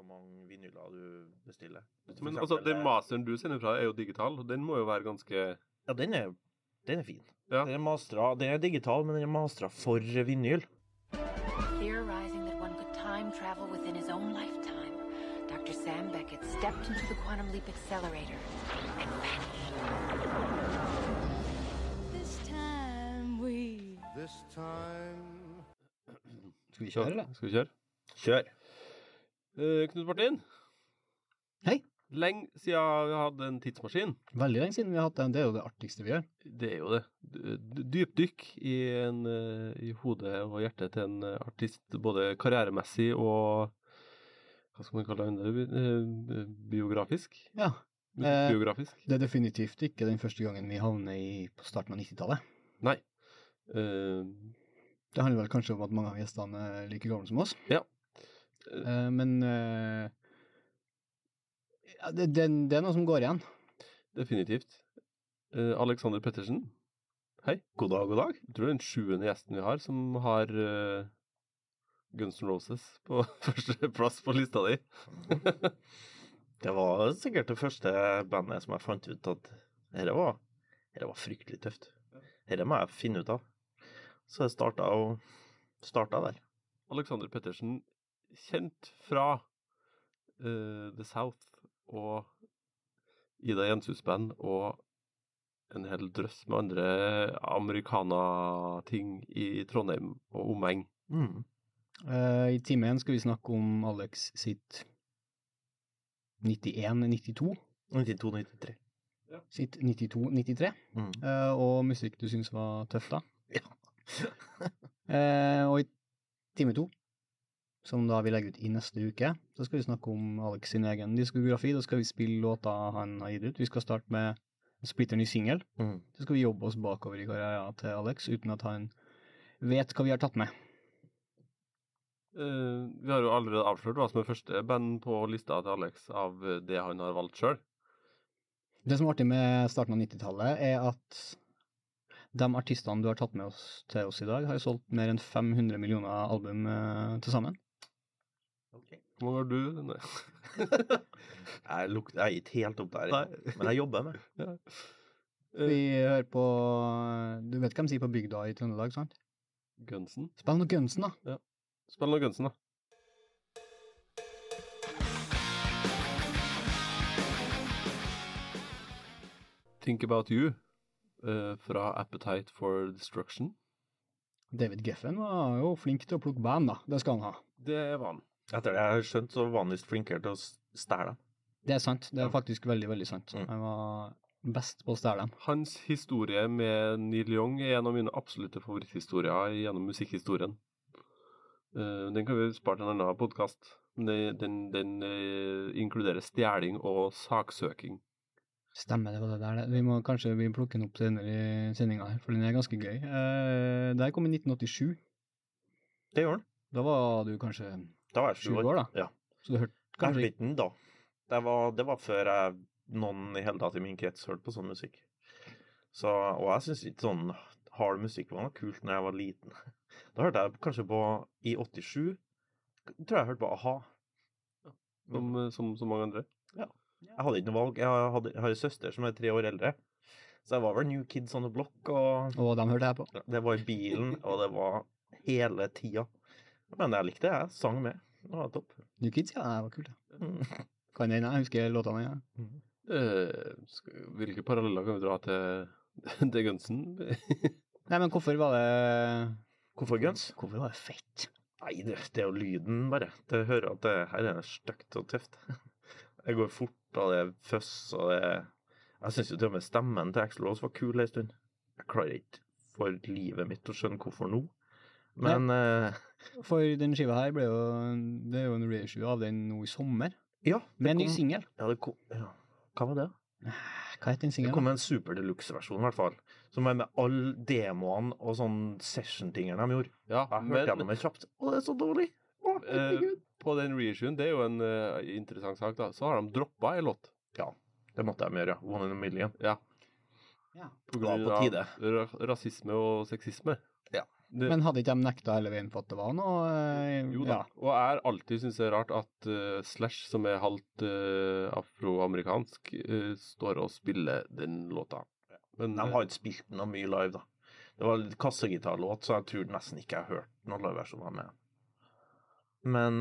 så mange vinyler du bestiller. Du Men altså, den masteren du sender fra, er jo digital, og den må jo være ganske Ja, den er, den er fin. Ja. Den er mastra, den er digital, men den er mastra for vinyl. Theorizing that one could time travel within his own lifetime, Dr. Sam Beckett stepped into the quantum leap accelerator and vanished. This time we This time Skal vi kjøre, eller? Skal vi kjøre? Kjør. Eh, Knut Martin, Hei. lenge siden vi hadde en tidsmaskin. Veldig lenge siden vi har hatt den. Det er jo det artigste vi gjør. Det er jo det. Dypdykk i, en, eh, i hodet og hjertet til en eh, artist, både karrieremessig og Hva skal man kalle det? Eh, Biografisk? Ja. Eh, Biografisk? Det er definitivt ikke den første gangen vi havner i på starten av 90-tallet. Nei. Eh, Det handler vel kanskje om at mange av gjestene er like gamle som oss. Ja. Eh, men uh, ja, det, det, det er noe som går igjen. definitivt. Uh, Alexander Pettersen, hei. God dag, god dag. Jeg tror det er den sjuende gjesten vi har som har eh, Guns N' Roses på førsteplass på lista di. Det var sikkert det første bandet som jeg fant ut at dette var, dette var fryktelig tøft. Dette må jeg finne ut av. Så jeg starta, og, starta der. Alexander Pettersen, kjent fra eh, The South og Ida Jenshus-band og en hel drøss med andre americana-ting i Trondheim og omegn. Mm. Uh, I time én skal vi snakke om Alex sitt 91-92. 92-93. Sitt 92-93. Mm. uh, og musikk du syns var tøff, da. Ja. uh, og i time to, som da vi legger ut i neste uke, så skal vi snakke om Alex sin egen diskografi. Da skal vi spille låter han har gitt ut. Vi skal starte med en splitter ny singel. Mm. Så skal vi jobbe oss bakover i karrieren til Alex uten at han vet hva vi har tatt med. Uh, vi har jo allerede avslørt hva som er første band på lista til Alex av eh, det han har valgt sjøl. Det som er artig med starten av 90-tallet, er at de artistene du har tatt med oss til oss i dag, har jo solgt mer enn 500 millioner album uh, til sammen. Hvor mange har du? Nei. Jeg, luk, jeg er ikke helt opp der, Nei. men jeg jobber med det. Vi hører på Du vet hva de sier på bygda i Trøndelag, sant? Gunsen? Spill noe Gunsen, da. Spill noe Gunsen, da. Think About You uh, fra Appetite for Destruction. David Geffen var jo flink til å plukke band, da. Det skal han ha. Det var han. Etter det jeg har skjønt, så var han visst flinkere til å stjele dem. Det er sant. Det er faktisk veldig, veldig sant. Mm. Han var best på å stjele dem. Hans historie med Neil Young er en av mine absolutte favoritthistorier gjennom musikkhistorien. Eh, den kan vi spare til en annen podkast. Den, den, den eh, inkluderer stjeling og saksøking. Stemmer det var det der. Vi må kanskje vi plukke den opp senere i sendinga for den er ganske gøy. Eh, det kom i 1987. Det gjør den. Da var du kanskje Da var jeg sju år. år, da. Ja. Så du hørte Kanskje Jeg den da. Det var, det var før jeg, noen i hele tatt i min krets hørte på sånn musikk. Så, og jeg syns ikke sånn hard musikk var noe kult når jeg var liten. Da hørte jeg kanskje på I 87 tror jeg jeg hørte på a-ha. Som, som så mange andre. Ja. Jeg hadde ikke noe valg. Jeg, hadde, jeg har en søster som er tre år eldre. Så jeg var vel New Kids on the Block, og Og de hørte jeg på. det var i bilen, og det var hele tida. Men jeg likte det, jeg sang med. Det var topp. New Kids, ja, det var kult. Ja. Mm. Kan hende jeg husker låtene. Ja. Mm. Uh, hvilke paralleller kan vi dra til, til Gunsen? Nei, men hvorfor var det Hvorfor Guns? Hvorfor var det fett? Nei, det, det er jo lyden, bare. Det hører at det her er stygt og tøft. Det går fort, og det er føss, og det Jeg syns jo til og med stemmen til Axl Rose var kul ei stund. Jeg klarer ikke for livet mitt å skjønne hvorfor nå. Men eh, For den skiva her ble jo Det er jo en reissue av den nå i sommer. ja. Med en ny singel. Ja, det kom ja. Hva var det? Hva het den Det singelen? kom en super deluxe-versjon, i hvert fall. Som er med alle demoene og sånn session-tingene de gjorde. Ja, Jeg hørte gjennom det kjapt. Å, det er så dårlig! Å, eh, på den reissuen, det er jo en uh, interessant sak, da, så har de droppa ei låt. Ja, det måtte de gjøre. One in a million. Ja. Ja. På Det var grunn på av tide. ra rasisme og sexisme. Det, Men hadde ikke de nekta hele veien for at det var noe eh, jo da. Ja. Og jeg alltid syns det er rart at uh, Slash, som er halvt uh, afroamerikansk, uh, står og spiller den låta. Men De har ikke spilt den noe mye live, da. Det var litt kassegitarlåt, så jeg tror nesten ikke jeg har hørt noen liveversjoner med den. Men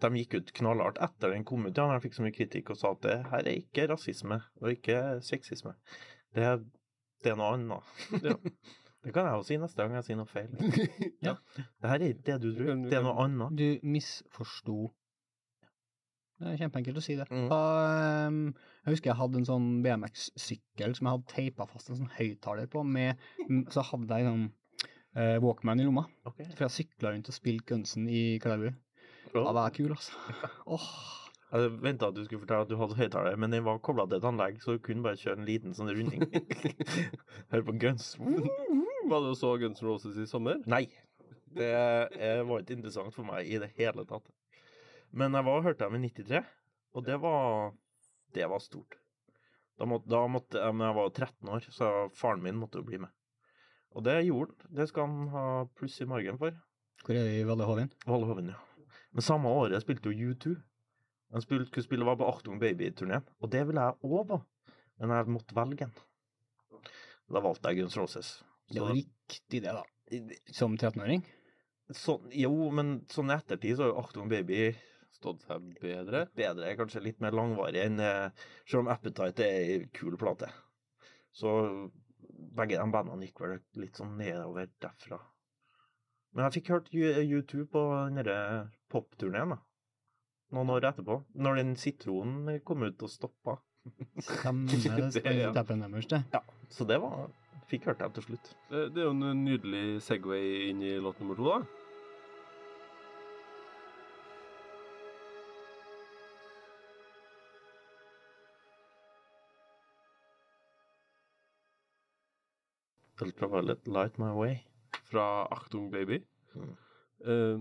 de gikk ut knallhardt etter den kom ut, ja, jeg fikk så mye kritikk og sa at det her er ikke rasisme og ikke sexisme. Det det er noe annet. Ja. det kan jeg jo si neste gang jeg sier noe feil. Ja. Det her er ikke det du tror, det er noe annet. Du misforsto. Det er kjempeenkelt å si det. Mm. Og, um, jeg husker jeg hadde en sånn BMX-sykkel som jeg hadde teipa fast en sånn høyttaler på, med, så hadde jeg en sånn uh, Walkman i lomma. Okay. For jeg sykla rundt og spilte Gunsen i Klæbu. Det var kul, altså. oh. Jeg venta at du skulle fortelle at du hadde høyttaler, men den var kobla til et anlegg, så du kunne bare kjøre en liten sånn runding. Høre på Guns. Var du og så Guns N' Roses i sommer? Nei. Det eh, var ikke interessant for meg i det hele tatt. Men jeg var og hørte dem i 93, og det var Det var stort. Da måtte, da måtte jeg, men jeg var jo 13 år, så faren min måtte jo bli med. Og det gjorde han. Det skal han ha pluss i margen for. hvor er det i Valle Hovin? Valle Hovin, ja. Men samme året spilte jo U2. Han spilte, skulle spille var på Achtung Baby-turneen, og det ville jeg òg på. Men jeg måtte velge en. Da valgte jeg Guns Roses. Det var riktig, det, da. Som 13-åring. Sånn, jo, men sånn i ettertid så har jo Achtung Baby Stått seg bedre? bedre, kanskje litt mer langvarig enn eh, Selv om Appetite er ei kul plate. Så begge de bandene gikk vel litt sånn nedover derfra. Men jeg fikk hørt U- U2 på den derre popturneen, da. Noen år etterpå. Når den sitronen kom ut og stoppa. Stemmer det. Steppen deres, det. Ja, så det var Fikk hørt dem til slutt. Det, det er jo en nydelig Segway inn i låt nummer to, da. Ultraviolet Light My Way. Fra Achtung Baby. Mm. Eh,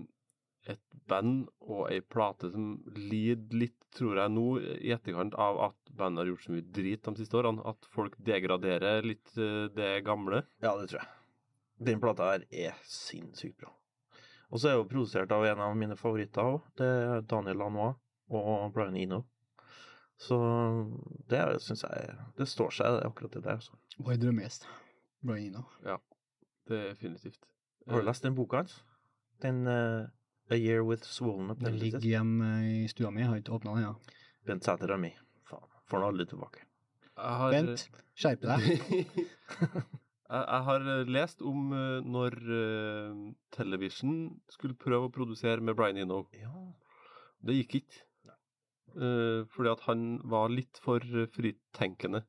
et band og ei plate som lider litt, tror jeg nå, i etterkant av at bandet har gjort så mye drit de siste årene. At folk degraderer litt eh, det gamle. Ja, det tror jeg. Den plata her er sinnssykt bra. Og så er det jo produsert av en av mine favoritter òg. Det er Daniel Lanois og Brian Eno. Så det syns jeg Det står seg, det, akkurat det der. Altså. Vår drømmegjest. Brian Eno. Definitivt. Har du lest den boka hans? Den eh, A Year With Swollen Den ligger hjemme i stua mi. Jeg har ikke åpna den, ja. Bent Sæter er mi. Faen. Får den aldri tilbake. Jeg har, Bent, skjerp deg. jeg, har eh, lest om eh, når eh, Television skulle prøve å produsere med Brian Eno. Ja. Det gikk ikke. Eh, fordi at han var litt for eh, fritenkende.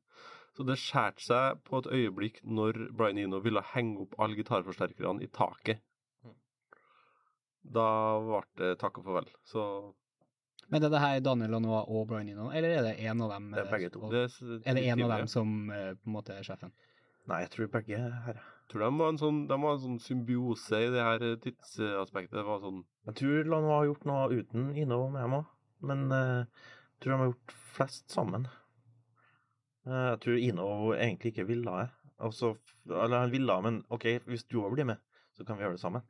Så det skjærte seg på et øyeblikk når Brian Eno ville henge opp alle gitarforsterkerne i taket. Da ble det takk og farvel. Så Men er det her Daniel Lanois og Brian Eno, eller er det en av dem? Det er eh, begge to. og- det Er det en av dem som eh, på en måte er sjefen? Nei, jeg tror begge er her. tror de var en sånn, de var en sånn symbiose i det her eh, tidsaspektet. Det var sånn Jeg tror Lanois har gjort noe uten Ino og dem òg, men eh, jeg tror de har gjort flest sammen. Uh, jeg tror Ino egentlig ikke ville det. Altså, eller han ville, men OK, hvis du òg blir med, så kan vi gjøre det sammen.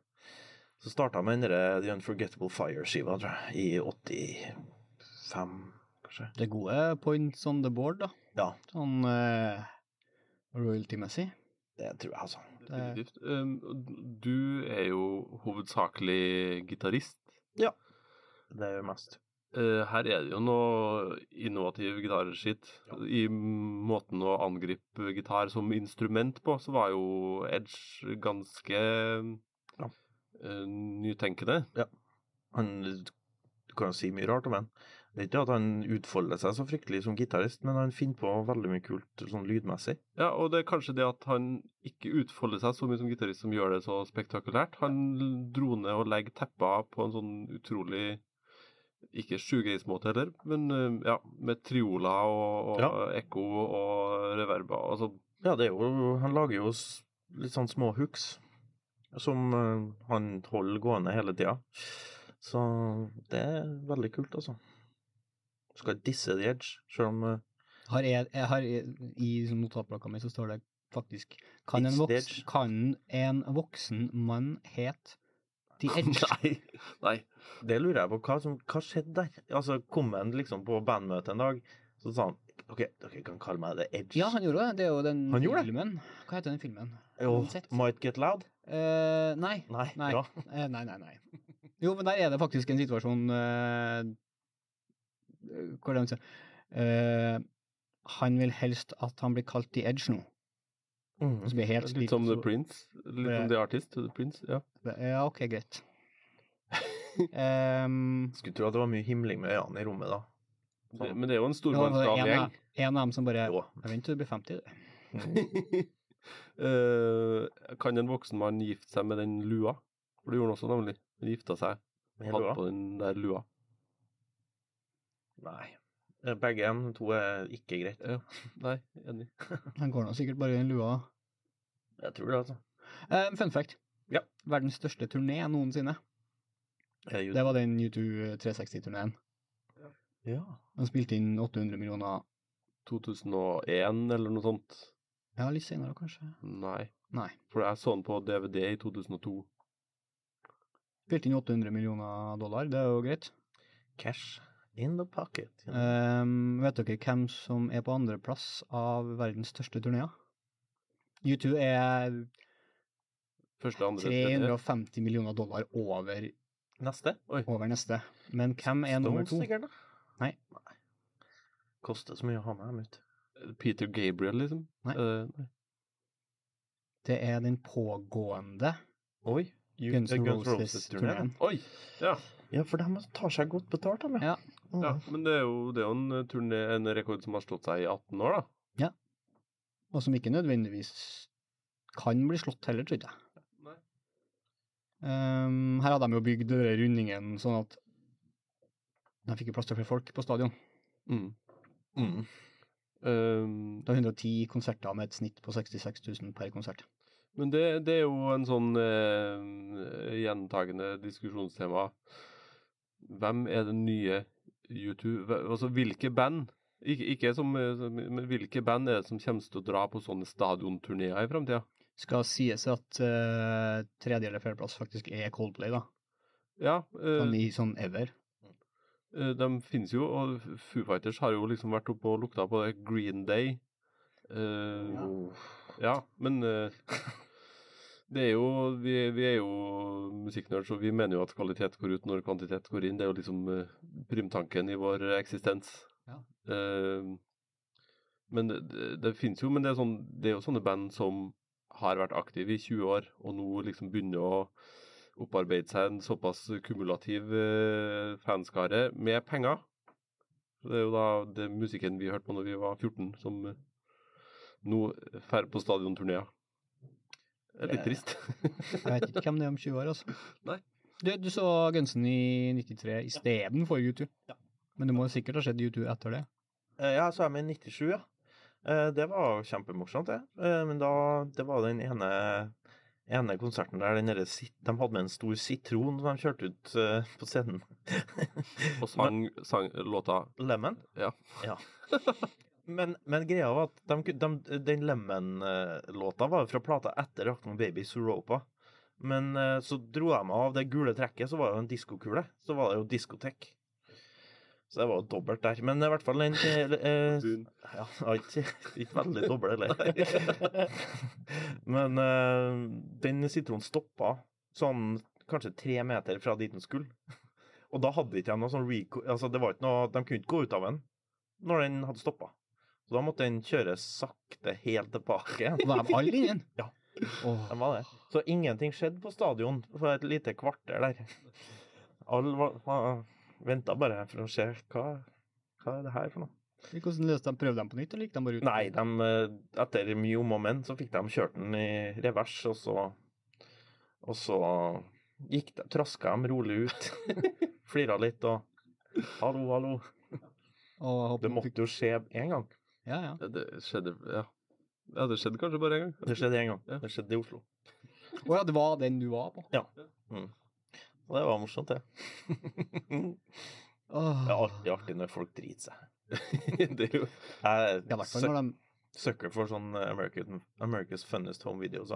Så starta med den The Unforgettable Fire-skiva, tror jeg, i 85, kanskje. Det gode points on the board, da. Ja, Sånn uh, royalty-messig. det tror jeg, altså. definitivt. Um, du er jo hovedsakelig gitarist. Ja. Det er jo mest. Eh, her er det jo noe innovativ gitarskitt. I måten å angripe gitar som instrument på, så var jo Edge ganske Ja. eh, nytenkende. Han Du kan jo si mye rart om han. Det er ikke at han utfolder seg så fryktelig som gitarist, men han finner på veldig mye kult sånn lydmessig. Ja, og det er kanskje det at han ikke utfolder seg så mye som gitarist som gjør det så spektakulært. Han dro ned og legger tepper på en sånn utrolig ikke shoegaze-måte heller, men eh, ja, med trioler og, og Ja. ekko og reverber. Altså, Ja, det er jo Han lager jo litt sånn små hooks som eh, han holder gående hele tida. Så det er veldig kult, altså. Skal disse The Edge, selv om eh, Har jeg, jeg har, I notatblokka mi så står det faktisk. Kan en, It's voks, kan en voksen mann het The Edge? Nei. Nei. Det lurer jeg på. Hva, som, hva skjedde der? Altså, Kom han liksom på bandmøte en dag, så sa han OK, dere kan kalle meg The Edge. Ja, han gjorde det. Det er jo den Han det? filmen. Hva heter den filmen? Jo? Might Get Loud? Eh, nei. Nei, Nei. Eh, nei, nei, nei. Jo, men der er det faktisk en situasjon eh, Hvor han sier eh, Han vil helst at han blir kalt The Edge nå. Mm. Blir helt Litt som The Prince. Litt som The Artist. The Prince, ja. Ja, OK, greit. um, Skulle tro at det var mye himling med øynene i rommet da. Det, men det er jo en stormannsgal gjeng. en av dem som bare Jo. Jeg venter til du blir 50. du. uh, kan en voksen mann gifte seg med den lua? For det gjorde han også, nemlig. Han gifta seg, Med hadde på den der lua. Nei. Eh, Begge de to er ikke greit. Ja. Nei, enig. Han går nå sikkert bare i den lua. Jeg tror det, altså. Uh, fun fact. Ja. Verdens største turné noensinne. Det var den U2 360-turneen. Ja. den spilte inn 800 millioner 2001 eller noe sånt. Ja, litt senere kanskje. Nei. Nei. For jeg så den på DVD i 2002. Spilte inn 800 millioner dollar, det er jo greit. Cash in the pocket. Um, vet dere hvem som er på andreplass av verdens største turneer? U2 er Første, andre, 350 millioner dollar over, Neste? Oi. over neste. Men hvem er nummer to? Stones, sikkert, da? Nei. Koster så mye å ha med dem ut. Peter Gabriel, liksom? Nei. Uh, nei. Det er den pågående Oi. You- Guns N' Guns Roses-turneen. Oi! Ja. Ja, for de tar seg godt betalt, de. Ja. ja. Men det er jo, det er jo en, eh, turné, en rekord som har slått seg i 18 år, da. Og som ikke nødvendigvis kan bli slått heller, tror jeg. Nei. Um, her hadde de jo bygd rundingen sånn at de fikk jo plass til flere folk på stadion. Mm. Mm. Um, Det var 110 konserter med et snitt på 66 000 per konsert. Men det, det er jo en sånn eh, gjentagende diskusjonstema. Hvem er den nye U2? Altså hvilke band? Ikke, ikke som, men hvilke band er det som kommer til å dra på sånne stadionturneer i framtida? Skal sies at uh, tredje- eller fjerdeplass faktisk er Coldplay, da. Ja, eh, Sånn i sånn ever. Eh, de finnes jo, og Foo Fighters har jo liksom vært oppe og lukta på det. Green Day. Uh, ja. men uh, det er jo vi, vi er jo musikknerds, og vi mener jo at kvalitet går ut når kvantitet går inn. Det er jo liksom uh, primtanken i vår eksistens. Ja. Men det, det, det finnes jo, men det er, sånn, det er jo sånne band som har vært aktive i 20 år, og nå liksom begynner å opparbeide seg en såpass kumulativ eh, fanskare med penger. Så Det er jo da det musikken vi hørte på når vi var 14, som eh, nå drar på stadionturneer. Det er litt trist. Jeg vet ikke hvem det er om 20 år, altså. Nei. Du, du så Gunsen i 93 istedenfor U2. Ja. Men det må sikkert ha skjedd U2 etter det. Eh, Ja, så er jeg med i 97, ja. Eh, Det var kjempemorsomt, det. Eh, Men da, det var den ene, ene konserten der den de hadde med en stor sitron som de kjørte ut uh, på scenen. Og sang, sang låta Lemon? Ja. ja. Men, men greia var at de, de, den Lemon-låta var fra plata etter Rock'n'Roll Baby Suropa. Men eh, så dro de av det gule trekket, så var det jo en diskokule. Så var det jo diskotek. Så det var jo dobbelt der. Men i hvert fall den eh, eh, Ja, ikke, ikke veldig dobbelt heller. Men eh, den sitronen stoppa sånn kanskje tre meter fra dit den skulle. Og da hadde ikke jeg noe sånn reco... Altså, det var ikke noe De kunne ikke gå ut av den når den hadde stoppa. Så da måtte den kjøre sakte helt tilbake igjen. Var de alle inne? Ja. Oh. De var det. Så ingenting skjedde på stadion for et lite kvarter der. Alle var, venta bare for å se hva, hva er det her for noe. Hvordan løste de? Prøvde de på nytt, eller gikk de bare ut? Nei, de, eh, etter mye om og men så fikk de kjørt den i revers, og så Og så gikk de, traska de rolig ut. Flira litt og Hallo, hallo. Og Det måtte jo skje én gang. Ja, ja. Det, Det skjedde Ja. ja, det skjedde kanskje bare én gang. Det skjedde én gang. Ja. Det skjedde i Oslo. Å ja, det var den du var på? Og det var morsomt, det. Åh. Det er alltid artig når folk driter seg. det er jo Jeg, Ja, når de Søkker for sånn American, America's Funniest Home Videos.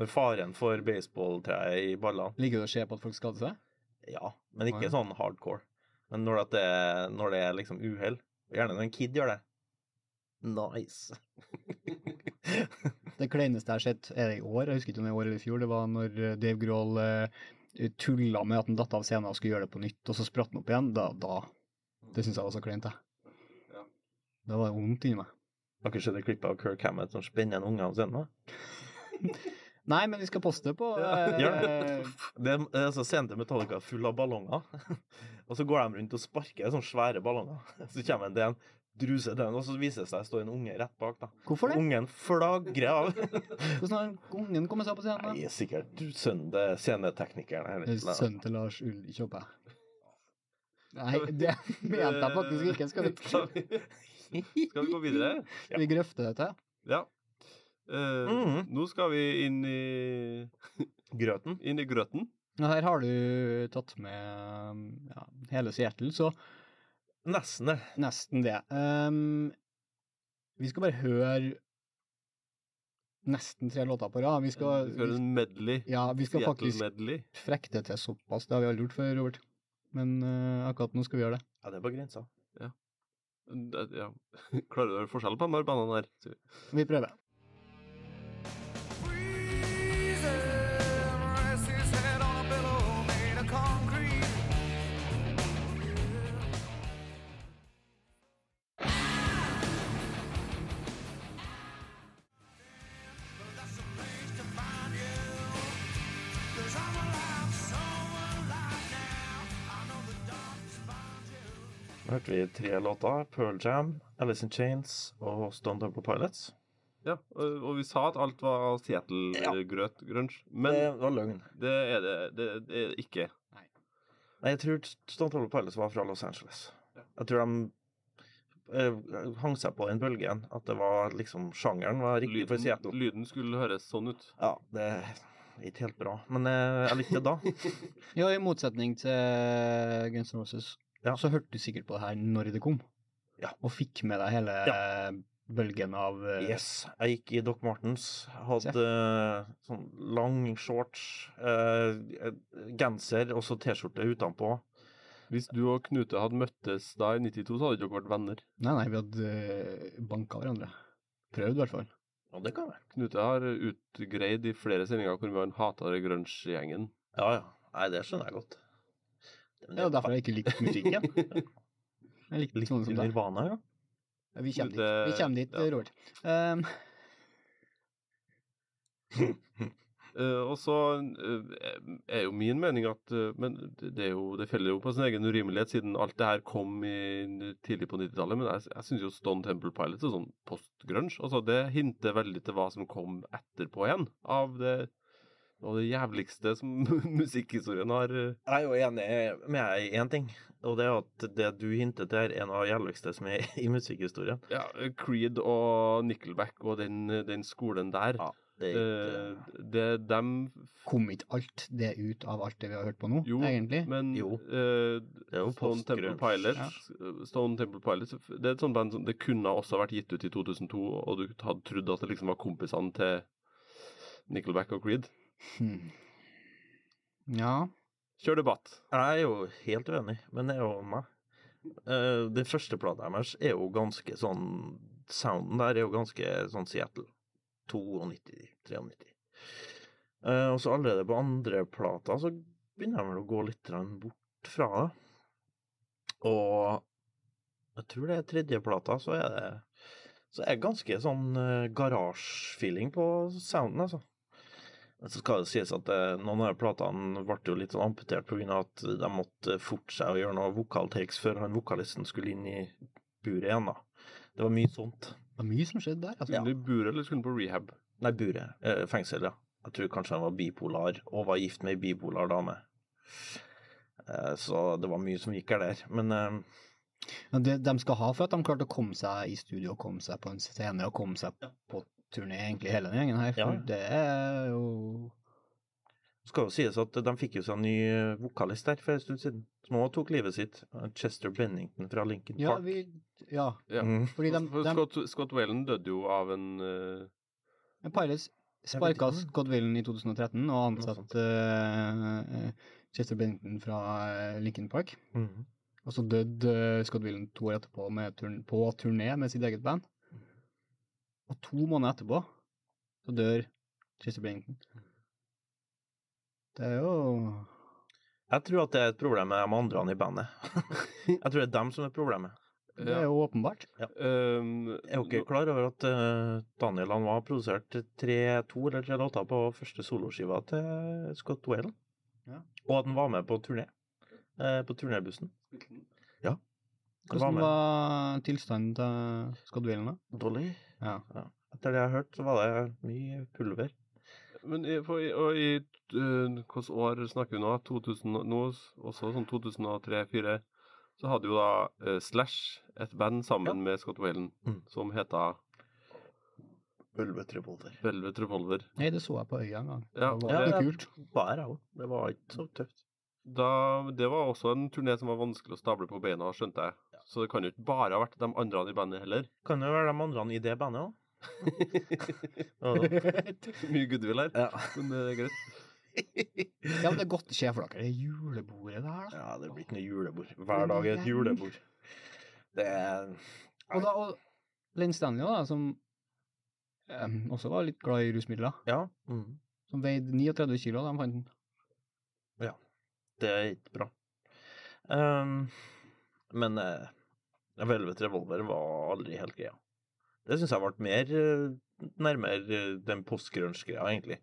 Når faren får baseballtreet i ballene. Ligger du å se på at folk skader seg? Ja, men ikke Å, ja. sånn hardcore. Men når, det, når det er liksom uhell, gjerne når en kid gjør det. Nice. Det kleineste jeg har sett, er det i år, jeg husker ikke om det er i år eller i fjor, det var når eh, Dave Grohl eh, tulla med at han datt av scenen og skulle gjøre det på nytt, og så spratt han opp igjen. Da, da Det syns jeg var så kleint, jeg. Ja. Da var det vondt inni meg. Har ikke sett et klipp av Kirk Hammett som spenner en unge av scenen? Nei, men vi skal poste det på eh, Gjør det. Det er altså, scenen til Metallica full av ballonger. og så går de rundt og sparker sånne svære ballonger. Så kommer det en druse til den, og så viser det seg å stå en unge rett bak. da. Hvorfor det? Ungen flagrer av. Hvordan har ungen kommet seg opp på scenen? Nei, da? sikkert sønnen til sceneteknikeren. er. Sønnen til Lars Ulrik jeg. Nei, det mente jeg faktisk ikke. Skal vi, Skal vi, gå videre? skal vi grøfte dette? Ja. Uh, mm -hmm. Nå skal vi inn i, Grøten. inn i grøten. Her har du tatt med ja, hele Seattle, så Nesten det. nesten det. Um, vi skal bare høre nesten tre låter på rad. Vi skal, Vi skal en medley. ja, vi skal faktisk frekke det til såpass. Det har vi aldri gjort før, Robert. Men uh, akkurat nå skal vi gjøre det. Ja, det er på grensa. Det- Ja. Klarer du å høre forskjell på de her bandene der? vi? Vi prøver. Vi tre låter. Pearl Jam, Alice in Chains og Stone Temple Pilots. Ja, og vi sa at alt var Seattle-grøt, grunge. Men det var løgn. det er det, det, det er ikke. Nei, jeg tror Stone Temple Pilots var fra Los Angeles. Jeg tror de eh, hang seg på den bølgen. At det var liksom sjangeren var riktig for Lyden, Seattle. lyden skulle høres sånn ut. Ja, det er ikke helt bra. Men eh, jeg likte det da. Ja, i motsetning til Guns N' Roses, Ja. så hørte du sikkert på det her når det kom. Ja. Og fikk med deg hele bølgen av uh... Yes. Jeg gikk i Doc Martens. Hadde uh, sånn lang shorts, eh, eh, genser og så T-skjorte utenpå. Hvis du og Knute hadde møttes da i 92, så hadde dere ikke vært venner. Nei, nei, vi hadde uh, banka hverandre. Prøvd, i hvert fall. Ja, det kan være. Knute har utgreid i flere sendinger hvor mye han hata den grunge-gjengen. Ja, ja. Nei, det skjønner jeg godt. Det er jo derfor jeg ikke likte musikken. Jeg likte Litt sånne som deg. Nirvana, ja. Ja, Vi kommer dit, vi kommer dit ja. Robert. Um, Uh, og så uh, er jo min mening at uh, Men det, det er jo, det feller jo på sin egen urimelighet, siden alt det her kom i, tidlig på 90-tallet. Men jeg, jeg syns jo Stone Temple Pilots er sånn post-grunge. Altså, det hinter veldig til hva som kom etterpå igjen. Av det, av det jævligste som musikkhistorien har eh, Jeg er jo enig med deg i én ting, og det er at det du hinter til, er en av de jævligste som er i musikkhistorien. ja, Creed og Nickelback og den, den skolen der. Ja, det ikke Eh, det dem kom ikke alt det ut av alt det vi har hørt på nå, Jo, egentlig? Men Jo. men er Stone Temple. Pilots Stone Temple Pilots Det er et sånt band som det kunne også vært gitt ut i 2002, og du hadde trodd at det liksom var kompisene til Nickelback og Creed. Hmm. Ja. Kjør debatt. Jeg er jo helt uenig, men det er jo meg. Uh, Den første plata deres er jo ganske sånn Sounden der er jo ganske sånn Seattle. 92-93. Uh, og så allerede på andre plata så begynner jeg vel å gå litt bort fra det. Og jeg tror det er tredje plata, så er det så er det ganske sånn uh, garasje-feeling på sounden, altså. Men så skal det sies at eh, noen av platene ble jo litt sånn amputert pga. at de måtte forte seg å gjøre noen vokaltakes før han vokalisten skulle inn i buret igjen, da. Det var mye sånt. Det var mye som skjedde der. altså. Skulle han i buret, eller skulle han på rehab? Nei, buret. Eh, fengsel, ja. Jeg tror kanskje han var bipolar, og var gift med ei bipolar dame. Eh, så det var mye som gikk her der. Men eh, Men det de skal ha for at de klarte å komme seg i studio, komme seg på en scene og komme seg på turné, egentlig hele den gjengen her. For Ja. det er jo Det Skal jo sies at de fikk jo seg en ny eh, vokalist der for en stund siden, som også tok livet sitt. Chester Bennington fra Lincoln Ja, Park. vi, ja. Ja. Mm. fordi de, de, Scott, Scott Whalen døde jo av en uh... En Pirates sparka. Scott Willen i 2013 og ansatte uh, Chester Bennington fra eh, Lincoln Park. Mm. Og så døde eh, Scott Willen to år etterpå med turn på turné med sitt eget band. Og to måneder etterpå så dør Chester Bennington. Det er jo Jeg tror at det er et problem med de andre i bandet. jeg tror det er dem som er problemet. Det er jo åpenbart. um, Jeg er jo ikke klar over at uh, Daniel han var produsert tre, to eller tre låter på første soloskiva til Scott Whalen. Ja. Og at han var med på turné. Uh, på turnébussen. Ja. Hvordan var var tilstanden til Scott Whalen da? Dårlig. Ja. Etter det jeg har hørt, så var det mye pulver. Men i, for, og i uh, år snakker vi nå? 2000, nå også sånn 2003-2004. Så hadde jo da uh, Slash et band sammen Ja. med Scott Whalen Mm. som heta Velvet Revolver. Velvet Revolver. Nei, det så jeg på øya en gang. Ja, det var Ja, kult. Var jeg òg. Det var ikke så tøft. Da, det var også en turné som var vanskelig å stable på beina, skjønte jeg. Så det kan jo ikke bare ha vært de andre i bandet heller. Kan jo være de andre i det bandet òg. Mye goodwill her, Ja. men det er greit. Ja, men det er godt det skjer for dere. Det er julebordet det her, da. ja, det blir ikke noe julebord. Hver dag er et julebord. Det er Og, da, og Len Stanley, da, som em, også var litt glad i rusmidler, Ja. Mm. som veide 39 kilo da de fant den. Det er ikke bra. Ehm, men uh, Velvet Revolver var aldri helt greia. Det syns jeg ble mer eh, nærmere eh, den postgrunch-greia, egentlig.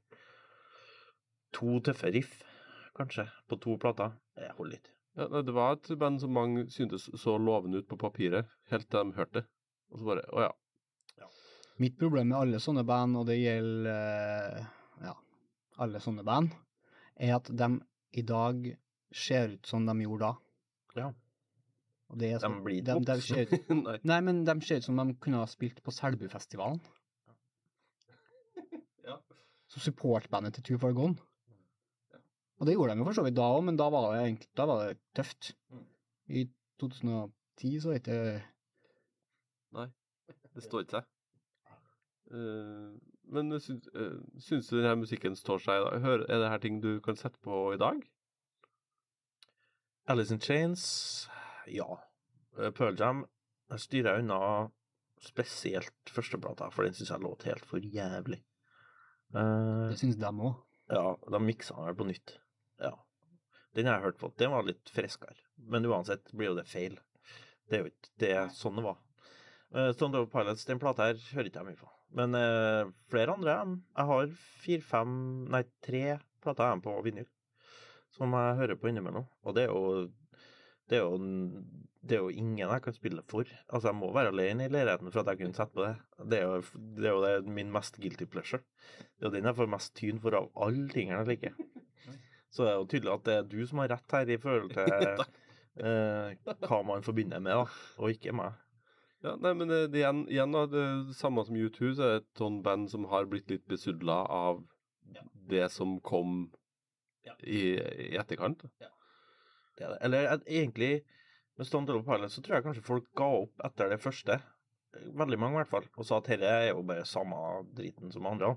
To tøffe riff, kanskje, på to plater. Det holder ikke. Ja, det var et band som mange syntes så lovende ut på papiret, helt til de hørte det. Og så bare Å ja. Mitt problem med alle sånne band, og det gjelder eh, ja, alle sånne band, er at de i dag ser ut som de gjorde da. Ja. Og det er så, De blir de, de ser Nei. Nei, men de ser ut som de kunne ha spilt på Selbufestivalen. Ja. Som supportbandet til Two Far Gone. Og det gjorde de jo for så vidt da òg, men da var det egentlig da var det tøft. Mm. I 2010 så het det Nei, Det står ikke seg. Uh, men syns, uh, syns du denne musikken står seg i dag? Hør, er det her ting du kan sette på i dag? Alice in Chains, ja. Eh, Pearl Jam styrer jeg unna spesielt førsteplata, for den syns jeg låt helt for jævlig. Eh, Det syns de òg. Ja, de miksa den vel på nytt. Ja. Den har jeg hørt på. Den var litt friskere. Men uansett blir jo det feil. Det er jo ikke det er sånn det var. Uh, Stone Temple Pilots, den plata her hører ikke jeg mye på. Men eh, flere andre Jeg har fire-fem, nei, tre plater jeg har på vinyl som jeg hører på innimellom. Og det er jo det er, jo, det er jo ingen jeg kan spille for. Altså, jeg må være alene i leiligheten for at jeg kunne sette på det. Det er jo, det er jo det, min mest guilty pleasure. Det er jo den jeg får mest tyn for av alle tingene jeg liker. Så det er jo tydelig at det er du som har rett her i forhold til eh, hva man forbinder med, da, og ikke meg. Ja, nei, men det, det, igjen, igjen da, det samme som U2, så er det et sånn band som har blitt litt besudla av det som kom Ja. i, i etterkant. Er det. Eller eh, egentlig, med Stone Temple Pilot så tror jeg kanskje folk ga opp etter det første. Veldig mange, i hvert fall. Og sa at dette er jo bare samme driten som andre.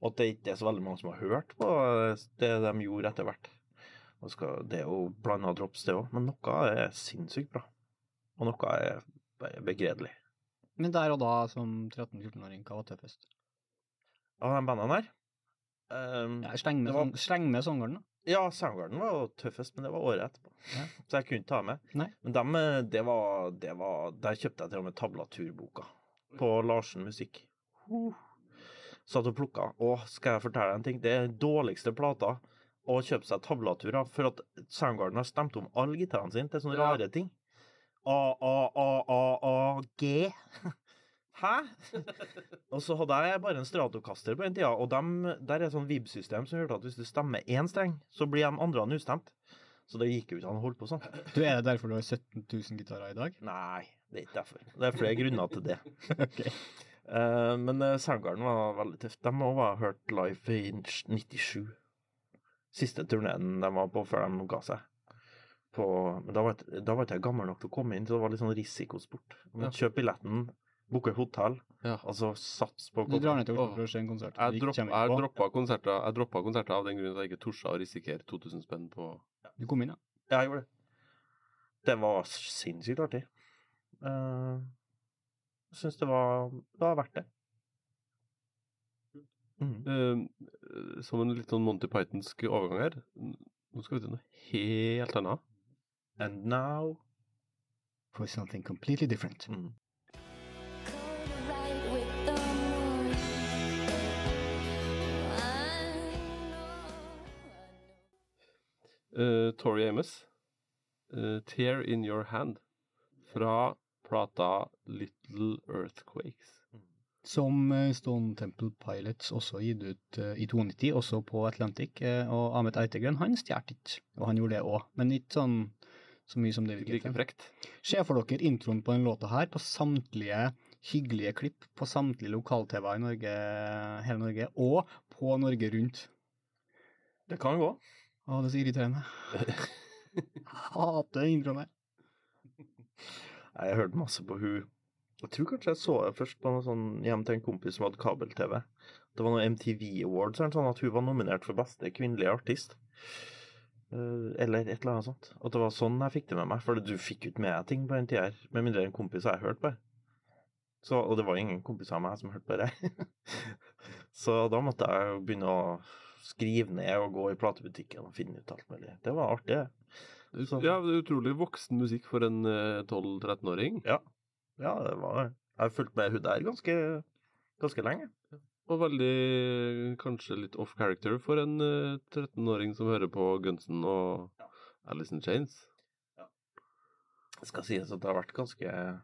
Og at det ikke er så veldig mange som har hørt på det de gjorde etter hvert. Det er jo blanda drops, det òg. Men noe er sinnssykt bra. Og noe er bare begredelig. Men der og da, som 13-14-åring, hva var tøffest? Av de bandene der? Um, Ja, Sleng med, Det var- Songgarden, da. Ja, Soundgarden var jo tøffest, men det var året etterpå. Ja. Så jeg kunne ikke ta med. Nei. Men dem, eh, det var, det var Der kjøpte jeg til og med tablaturboka på Larsen Musikk. Uh. Satt og plukka. Å, skal jeg fortelle deg en ting? Det er dårligste plata å kjøpe seg tablaturer, for at Soundgarden har stemt om alle gitarene sine til sånne Ja. rare ting. A, A, A, A, A, G. Hæ? og så hadde jeg bare en Stratocaster på den tida, og dem, der er et sånn vib-system som gjør at hvis du stemmer én streng, så blir de andre ustemt. Så det gikk jo ikke an å holde på sånn. Du, Er det derfor du har 17 000 gitarer i dag? Nei, det er ikke derfor. Det er flere grunner til det. okay. uh, men uh, Soundgarden var veldig tøft. De òg var hørt live i 97. siste turneen de var på før de ga seg. På, men da var, ikke- da var ikke jeg gammel nok til å komme inn, så det var litt sånn risikosport. Du måtte kjøpe billetten, booke hotell, Ja. Altså, sats på Du drar ned til Oslo for å se en konsert. Jeg, dropp, jeg droppa konserter, jeg droppa konserter av den grunn at jeg ikke torde å risikere 2000 spenn på Du kom inn, ja. Ja, jeg gjorde det. Det var sinnssykt artig. Eh, Jeg syns det var, det var verdt det. Mm. Uh, Som en litt sånn Monty Pythonsk overgang her. Nå skal vi til noe helt annet. And now For something completely different. mm. Uh, Tori Amos, uh, 'Tear In Your Hand', fra plata 'Little Earthquakes'. Som eh, Stone Temple Pilots også gitt ut uh, i 290, også på Atlantic. og Ahmet Eitegren, han stjal ikke, og han gjorde det òg. Men ikke sånn så mye som det virker. Like frekt. Se for dere introen på den låta her på samtlige hyggelige klipp på samtlige lokal-TV i Norge, hele Norge, og på Norge Rundt. Det kan gå. Å, det er så irriterende. Jeg hater den introen her. Jeg har hørt masse på hun Jeg tror kanskje jeg så det først på noe sånn hjem til en kompis som hadde kabel-TV. Det var noe MTV Awards, eller sånn at hun var nominert for beste kvinnelige artist. Eh, eller et eller annet sånt. At det var sånn jeg fikk det med meg. For du fikk jo ikke med ting på den tida her, med mindre en kompis jeg hørte på. Så, og det var ingen kompiser av meg som hørte på det. så da måtte jeg jo begynne å skrive ned og gå i platebutikken og finne ut alt mulig. Det var artig. det. Så- Ja, det er utrolig voksen musikk for en eh, 12-13-åring. Ja. Ja, det var det. Jeg har fulgt med hun der ganske, ganske lenge. Og veldig kanskje litt off character for en eh, 13-åring som hører på Gunsen og Alice in Chains. Ja. Det skal sies at det har vært ganske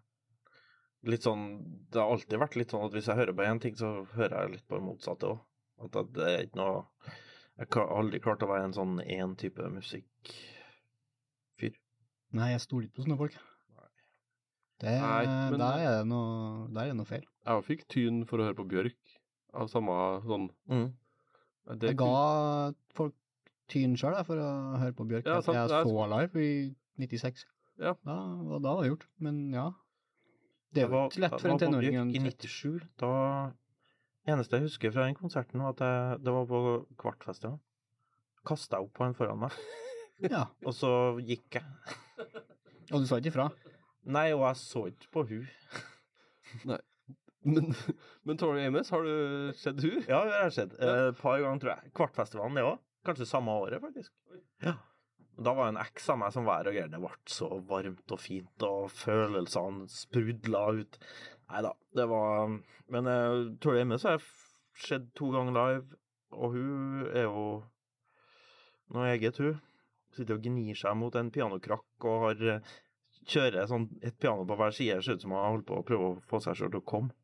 Litt sånn Det har alltid vært litt sånn at hvis jeg hører på én ting, så hører jeg litt på det motsatte òg. At det- det er ikke noe Jeg har aldri klart å være en sånn én type musikkfyr. Nei, jeg stoler ikke på sånne folk. Det, Nei, men- der, er det noe, der er det noe feil. Jeg fikk tyn for å høre på Bjørk av samme sånn Mm. det, Jeg ga folk tyn sjøl for å høre på Bjørk. Ja, sant, jeg er så live i 96. Ja. Da, og da var det gjort. Men ja. Det er jo var- ikke lett for en var på tenåring. Bjørk I 97. Da Eneste jeg husker fra den konserten, var at jeg, det var på Kvartfestivalen. Kasta opp på han foran meg, Ja, og så gikk jeg. Og du sa ikke ifra? Nei, og jeg så ikke på hun. Men, men Tori Amos, har du sett hun? Ja, det har jeg sett. Et par ganger, tror jeg. Kvartfestivalen, det òg. Kanskje samme året, faktisk. Ja. Da var en eks av meg som var her og. Det ble så varmt og fint, og følelsene sprudla ut. Nei da, det var Men jeg tror det er med, så har jeg sett to ganger live, og hun er jo noe eget, hun. Sitter og gnir seg mot en pianokrakk og har eh, kjører sånn et piano på hver side. Ser ut som har holder på å prøve å få seg sjøl til å komme.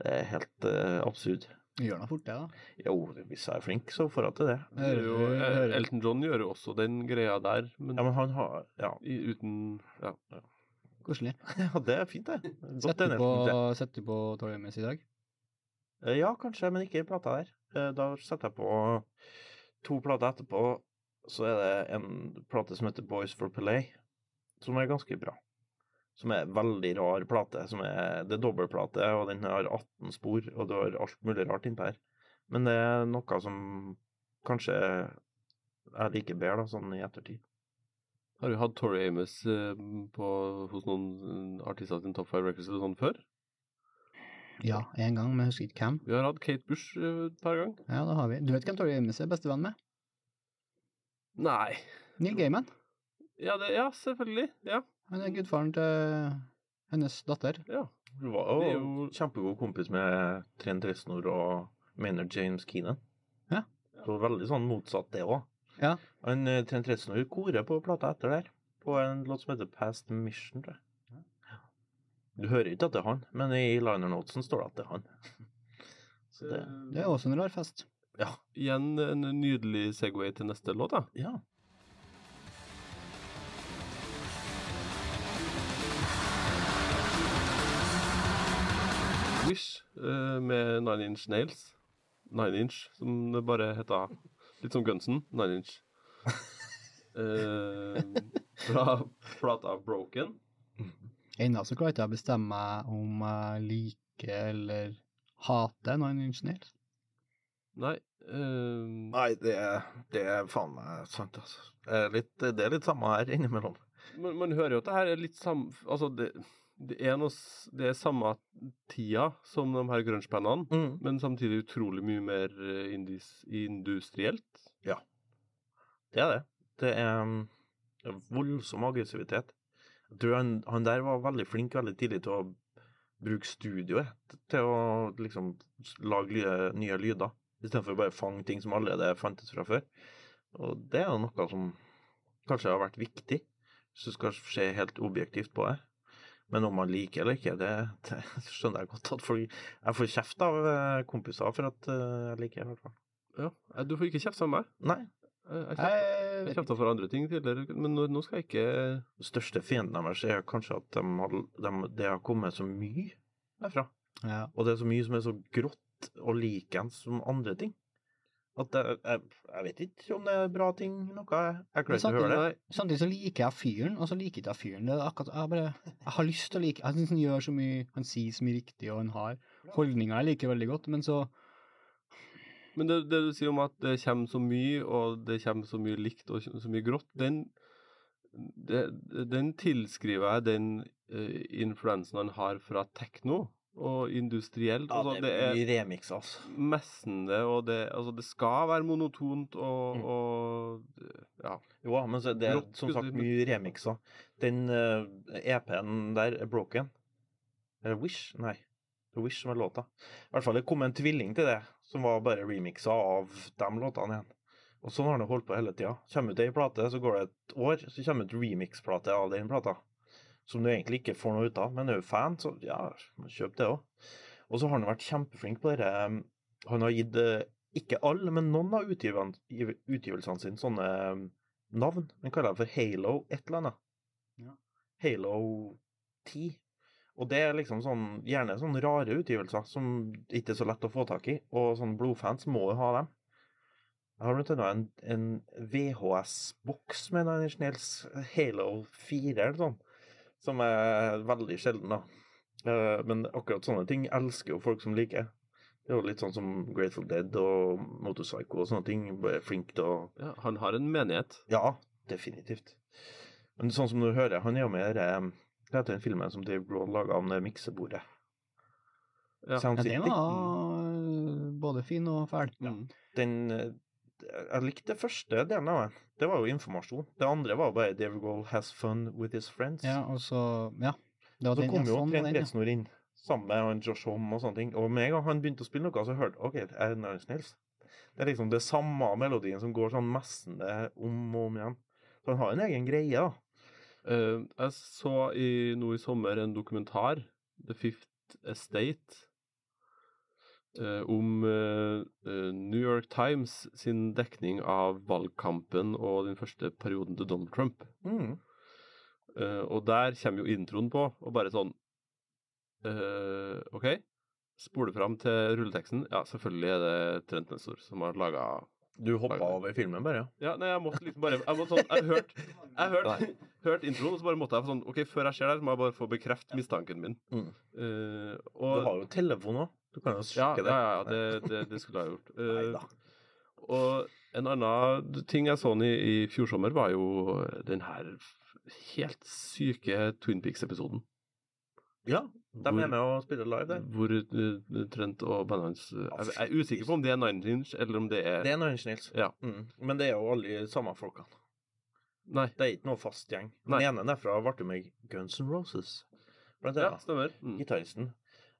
Det er helt uh, absurd. Gjør noe fort det, da. Jo, hvis jeg er flink, så får jeg til det. Det er jo, Hører- eh, Elton John gjør jo også den greia der, men, Ja, men han har Ja, uten ja. Koselig. ja det er fint, det. Setter du på, setter du på Tori Amos i dag? Eh, Ja, kanskje, men ikke i plata der. Eh, Da setter jeg på to plater etterpå. Så er det en plate som heter Boys for Pelay, som er ganske bra. Som er en veldig rar plate. Som er, det er dobbeltplate, og den har 18 spor, og du har alt mulig rart innpå her. Men det er noe som kanskje jeg liker bedre, da, sånn i ettertid. Har du hatt Tori Amos eh, på, hos noen eh, artister sin Top 5 Records eller sånn før? Ja, én gang, men jeg husker ikke hvem. Vi har hatt Kate Bush eh, et par ganger. Ja, det har vi. Du vet hvem Tori Amos er bestevenn med? Nei. Neil Gaiman. Ja, det, ja selvfølgelig. Ja. Han er gudfaren til hennes datter. ja. Du var jo jo- kjempegod kompis med Trent Reznor og Maynard James Keenan. Ja. Det var veldig sånn motsatt, det òg. Ja. Han eh, Trent Reznor korer på plata etter der, på en låt som heter Past Mission, tror jeg. Du hører ikke at det er han, men i liner notesen står det at det er han. Så det Det er også en rar fest. Ja. Igjen en nydelig Segway til neste låt, da. ja. Med Nine Inch Nails. Nine Inch, som det bare heter Litt som Gunsen, Nine Inch. Eh, fra plata Broken. Ennå så klarer ikke jeg å bestemme meg om jeg liker eller hater Nine Inch Nails. Nei eh, Nei, det er, det er faen meg sant, altså. Det er litt, det er litt samme her innimellom. man, man hører jo at det her er litt samme Altså, det, det er noe Det er samme tida som de her grunge-bandene, Mm. men samtidig utrolig mye mer indis, industrielt. Ja. Det er det. Det er voldsom aggressivitet. Jeg tror han, han der var veldig flink veldig tidlig til å bruke studioet til å liksom lage nye, nye lyder, istedenfor bare fange ting som allerede fantes fra før. Og det er noe som kanskje har vært viktig, hvis du skal se helt objektivt på det. Men om man liker eller ikke, det, det skjønner jeg godt at folk Jeg får kjeft av eh, kompiser for at eh, jeg liker, i hvert fall. Ja. Eh, Du får ikke kjeft av meg. Nei. Jeg, kjefta- Jeg, for andre ting tidligere, men nå, nå skal jeg ikke Den største fienden deres er kanskje at de har, de, det har kommet så mye derfra. ja. Og det er så mye som er så grått og likens som andre ting. At det, jeg, jeg vet ikke om det er bra ting, noe. Jeg, klarer ikke å høre det. Samtidig så liker jeg fyren, og så liker ikke jeg fyren. Det er akkurat, jeg, bare, jeg har lyst til å like Jeg synes han gjør så mye Han sier så mye riktig, og han har holdninger jeg liker veldig godt, men så Men det, det du sier om at det kommer så mye, og det kommer så mye likt og så mye grått, den, det, den tilskriver jeg den uh, influensen han har fra tekno og industrielt. Ja, altså, det er mye remix, altså. messende, og det, altså, det skal være monotont og, Mm. og ja. Jo, men så det er Rock, som sagt mye remixer. Den uh, EP-en der er broken. Eller Wish? Nei. Det er Wish som er låta. I hvert fall det kom en tvilling til det, som var bare remixer av de låtene igjen. Og sånn har det holdt på hele tida. Kommer ut ei plate, så går det et år, så kommer det ut remix-plate av den plata. Som du egentlig ikke får noe ut av. Men er du fan, så ja, kjøp det òg. Og så har han vært kjempeflink på dette. um, Han har gitt eh, ikke alle, men noen av utgivelsene sine sånne um, navn. Han kaller det for Halo et eller annet. Ja. Halo 10. Og det er liksom sånn, gjerne sånne rare utgivelser som ikke er så lett å få tak i. Og sånne blodfans må jo ha dem. Jeg har blant annet en, en VHS-boks med en Halo 4 eller sånn, som er veldig sjelden, da. Eh, Men akkurat sånne ting elsker jo folk som liker. Det er jo litt sånn som Grateful Dead og Motorpsycho og sånne ting. Bare flink til å ja. Han har en menighet. ja, definitivt. Men sånn som du hører, han er jo mer det Hva heter den filmen som Dave Grohl laga om det miksebordet? Ja. Ja, den var både fin og fæl. Ja. Den eh, Jeg likte det første delen av den. Det var jo informasjon. Det andre var bare Dave Goal has fun with his friends. Ja, og så Ja. Det var Så den, kom jo sånn Trent den. Reznor inn, sammen med han Josh Homme og sånne ting. Og med en gang han begynte å spille noe, så hørte jeg OK, det er Nine Inch Det er liksom det samme melodien som går sånn messende om og om igjen. Så han har en egen greie, da. Uh, jeg så i, nå i sommer en dokumentar, The Fifth Estate, om eh, eh, New York Times sin dekning av valgkampen og den første perioden til Donald Trump. Mm. Eh, og der kommer jo introen på, og bare sånn eh, OK, spole fram til rulleteksten. Ja, selvfølgelig er det Trent Nestor som har laga Du hoppa over filmen, bare? ja? Nei, jeg måtte liksom bare Jeg sånn Jeg hørte hørt, hørte introen, og så bare måtte jeg sånn OK, før jeg ser det, må jeg bare få bekrefte mistanken min. Mm. Eh, Du har jo telefon òg. Du kan jo ja, sjekke ja, det. ja, det, det, det skulle jeg gjort. Neida. og en annen ting jeg så i, i fjor sommer, var jo den her helt syke Twin Peaks-episoden. Ja, de Hvor- er med og spiller live der. Hvor uh, Trent og bandet hans Jeg jeg er usikker på om det er Nine Inch, eller om det er Det er Nine Inch Nils. Ja. Mm. Men det er jo alle de samme folkene. Nei. Det er ikke noe fast gjeng. Den ene derfra ble med Guns N' Roses. Blant Ja, annet. stemmer. Mm. Gitaristen.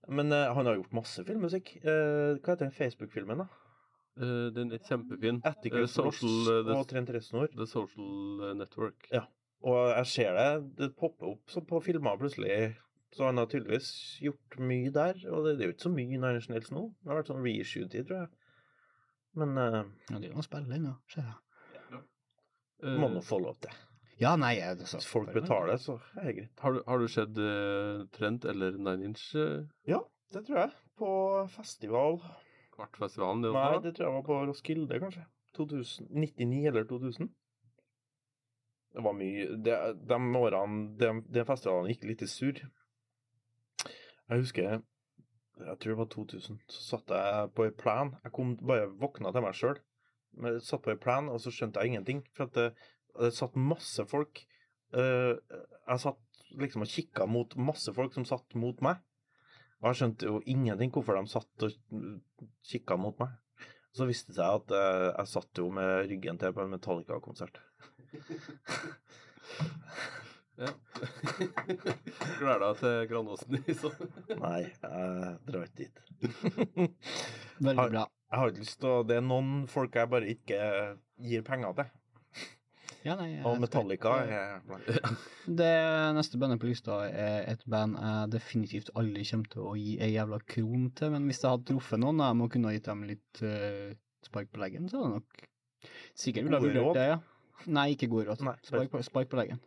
Men uh, han har gjort masse filmmusikk. Uh, hva heter den Facebook-filmen, da? Uh, den er kjempefin. Eh, Social, og the, Trent Reznor. the Social Network. Ja. Og jeg ser det, det popper opp så på filmer plutselig. Så han har tydeligvis gjort mye der. Og det, det er jo ikke så mye Nine Inch Nails nå. Det har vært sånn reshoot-tid, tror jeg. Men uh, Ja, det er jo noe spill ennå, ser jeg. Eh, må nå få lov til. Ja, nei jeg, det, Hvis folk betaler, så er det greit. har, du, har du sett uh, Trent eller Nine Inch Uh? Ja, det tror jeg. På festival. Kvartfestivalen? Det Nei, det tror jeg var på Roskilde, kanskje. 2000, 99 eller 2000. Det var mye det, De årene de, de festivalene gikk litt i surr. Jeg husker Jeg tror det var 2000. Så satt jeg på ei plan. Jeg kom bare våkna til meg sjøl. Satt på ei plan, og så skjønte jeg ingenting. For at det, det satt masse folk. uh, jeg satt liksom og kikka mot masse folk som satt mot meg. Og jeg skjønte jo ingenting hvorfor de satt og kikka mot meg. Så viste det seg at uh, jeg satt jo med ryggen til på en Metallica-konsert. Ja. Gleder deg til Granåsen i sånn. Nei, jeg drar ikke dit. Veldig bra. Jeg har ikke lyst til å Det er noen folk jeg bare ikke gir penger til. Ja, nei, jeg Og Metallica er blant Det neste bandet på lista er et band jeg definitivt aldri kommer til å gi ei jævla kron til, men hvis jeg hadde truffet noen av dem og kunne gitt dem litt uh, spark på leggen, så hadde jeg nok sikkert ville ha vurdert det, ja. Nei, ikke god råd. Spark på, spark på leggen.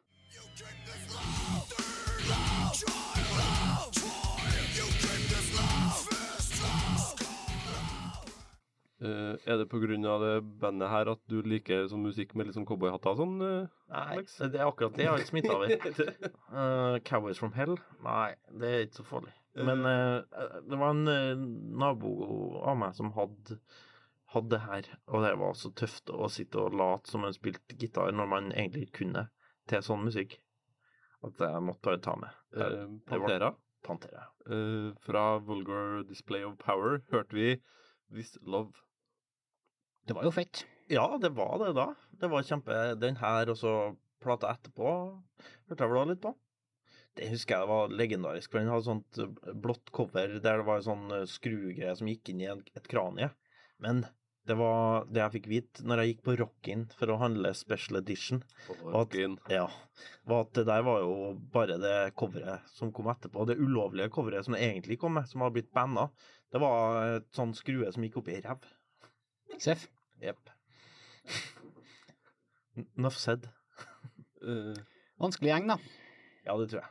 Eh, er det av det bandet her at du liker sånn musikk med litt sånn cowboyhatter og sånn? Uh, Nei, Alex? det er akkurat det jeg har ikke smitta over. Uh, Cowboys from Hell? Nei, det er ikke så farlig. Men eh, det var en nabo av meg som hadde, hadde det her, og det var så tøft å sitte og late som en spilte gitar når man egentlig kunne til sånn musikk, at jeg måtte bare ta med. Pantera. Pantera. Fra Vulgar Display of Power hørte vi This Love. Det var jo fett. Ja, det var det da. Det var kjempe Den her og så plata etterpå hørte jeg vel litt på. Det husker jeg var legendarisk, for den hadde sånt eh, blått cover der det var en sånn eh, skrugreie som gikk inn i et kranie. Men det var det jeg fikk vite når jeg gikk på Rockin for å handle special edition, At- ja, var at det der var jo bare det coveret som kom etterpå. Det ulovlige coveret som det egentlig kom med, som har blitt banna. Det var et sånn skrue som gikk opp i ræv. Seff. Jepp. Nuff said. uh, Vanskelig gjeng, da. Ja, det tror jeg.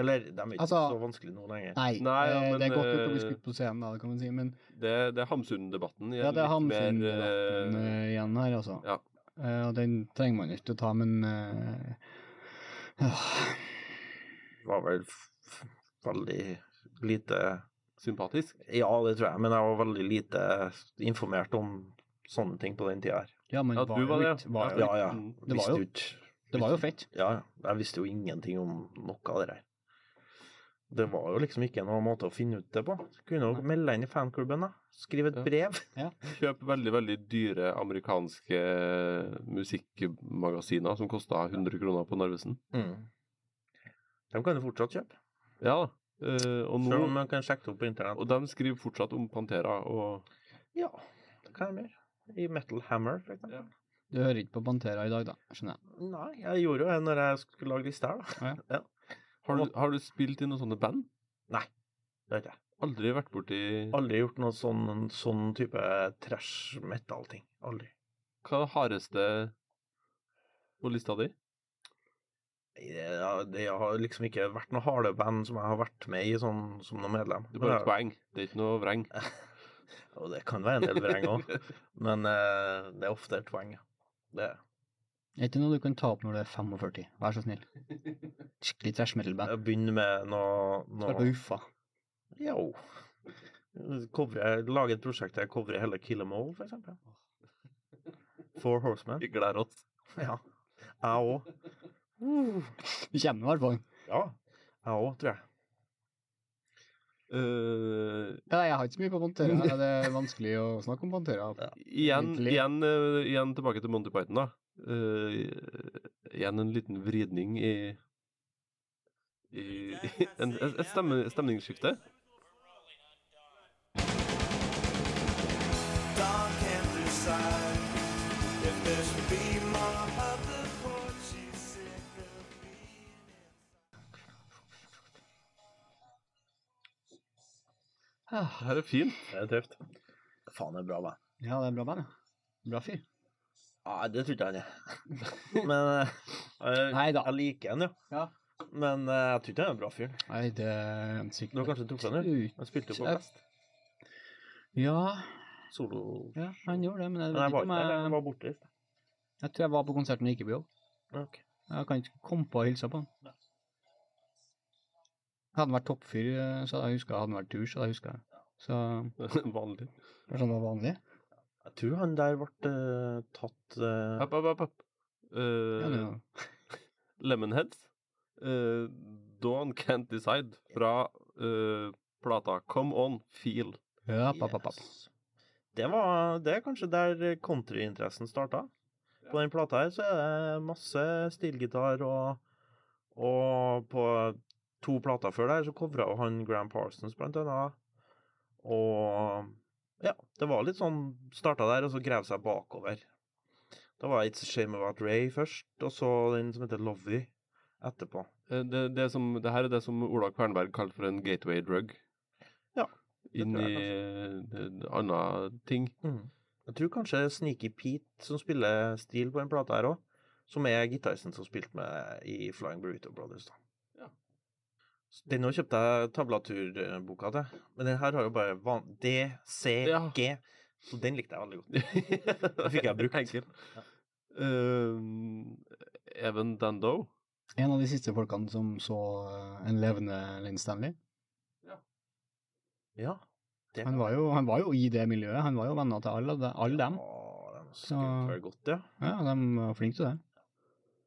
Eller de er ikke Altså- så vanskelig nå lenger. Nei, Nei, ja, eh, men, det er godt gjort å bli skutt på scenen, da, det kan man si, men det, det er Hamsun-debatten. igjen. ja, det er Hamsun-debatten eh, igjen her, altså. ja. Uh, og den trenger man ikke å ta, men uh, ja. Var vel veldig lite sympatisk. Ja, det tror jeg, men jeg var veldig lite informert om sånne ting på den tida her. ja, men Ja, var du var det. ikke- var jo- Ja, ja. Det var jo- ut, Det var jo fett. Ja, ja. Jeg visste jo ingenting om noe av det der. Det var jo liksom ikke noen måte å finne ut det på. Så kunne jo melde inn i fanklubben, da. Skrive et Ja. brev. Kjøp veldig, veldig dyre amerikanske musikkmagasiner som kosta 100 kroner på Narvesen. Mm. De kan du fortsatt kjøpe. Ja da. Eh, og, Selv om man kan sjekke det opp på internett. og de skriver fortsatt om Pantera og Ja, det kan de gjøre. I Metal Hammer, for eksempel. Ja. Du hører ikke på Pantera i dag, da, skjønner jeg. Nei, jeg gjorde jo det når jeg skulle lage liste her, da. har du, har du spilt i noen sånne band? Nei, Det vet jeg. Aldri vært borti Aldri gjort noe sånn, sånn type trash metal-ting. Aldri. Hva er det hardeste på lista di? Ja, det har liksom ikke vært noe harde band som jeg har vært med i sånn, som noe medlem. Det er bare et poeng, Det er ikke noe vreng. Og det kan være en del vreng òg, men uh, det er ofte et poeng. Det er Er ikke noe du kan ta opp når du er 45? Vær så snill. Skikkelig trash metal-band. Jeg begynner med noe, Spill på Uffa. Jo. Covre, lage et prosjekt der jeg covrer hele Kill 'Em All, for eksempel. Four Horsemen. Vi gleder oss. Ja. Jeg òg. Vi kommer i hvert fall. Ja. Jeg òg, tror jeg. Eh, Ja, jeg har ikke så mye på Pantera. Det er vanskelig å snakke om Pantera. igjen, igjen, uh, igjen tilbake til Monty Python, da. Uh, igjen en liten vridning i, i en, Et stemningsskifte. Ah, Det er fint. Det er tøft. Faen, det er bra band. Ja, det er bra band, ja. Bra fyr. Nei, det tror ikke han er. Men eh, jeg, jeg liker han, jo. Ja. Men eh, jeg tror ikke han er en bra fyr. Nei, det er Du sikkert har kanskje truffet han, jo? Han spilte jo på fest. Ja, Solo. Ja, han gjorde det, men jeg Men vet jeg ikke var om ikke der, jeg borte var sted. Jeg tror jeg var på konserten og ikke på jobb. Ok. Jeg kan ikke komme på å hilse på han. Hadde han vært toppfyr, eh, så hadde jeg huska. Hadde han vært tur, så hadde jeg huska. Så Vanlig. kanskje han var vanlig. Jeg tror han der ble eh, tatt eh, Hopp, hopp. Eh, Ja, Lemonheads. Uh, Dawn Can't Decide fra uh, plata Come On Feel. ja, papp, papp. yes. Det, var, det er kanskje der countryinteressen starta. På den plata her så er det masse stilgitar, og, og på to plater før der så covra han Gram Parsons, blant annet. Og ja, det var litt sånn Starta der, og så grev seg bakover. Da var It's a Shame About Ray først, og så den som heter Lovey etterpå. Eh, det, det, som, det her er det som Ola Kvernberg kalte for en gateway drug. Ja, Inn i andre ting. Mm. Jeg tror kanskje Sneaky Pete, som spiller stil på den plata her òg, som er gitaristen som spilte med i Flying Burrito Brothers. da. Ja. Den òg kjøpte jeg tablaturboka til, men den her har jo bare van D, C, Ja. G, så den likte jeg veldig godt. Den fikk jeg brukt. Ja. Eh, Even Dando. En av de siste folkene som så eh, en levende Linn Stanley. Ja. Det Han var, jo, han var jo i det miljøet. Han var jo venner til alle, alle dem. Ja, de Så- godt, ja. Ja, de var flinke til det.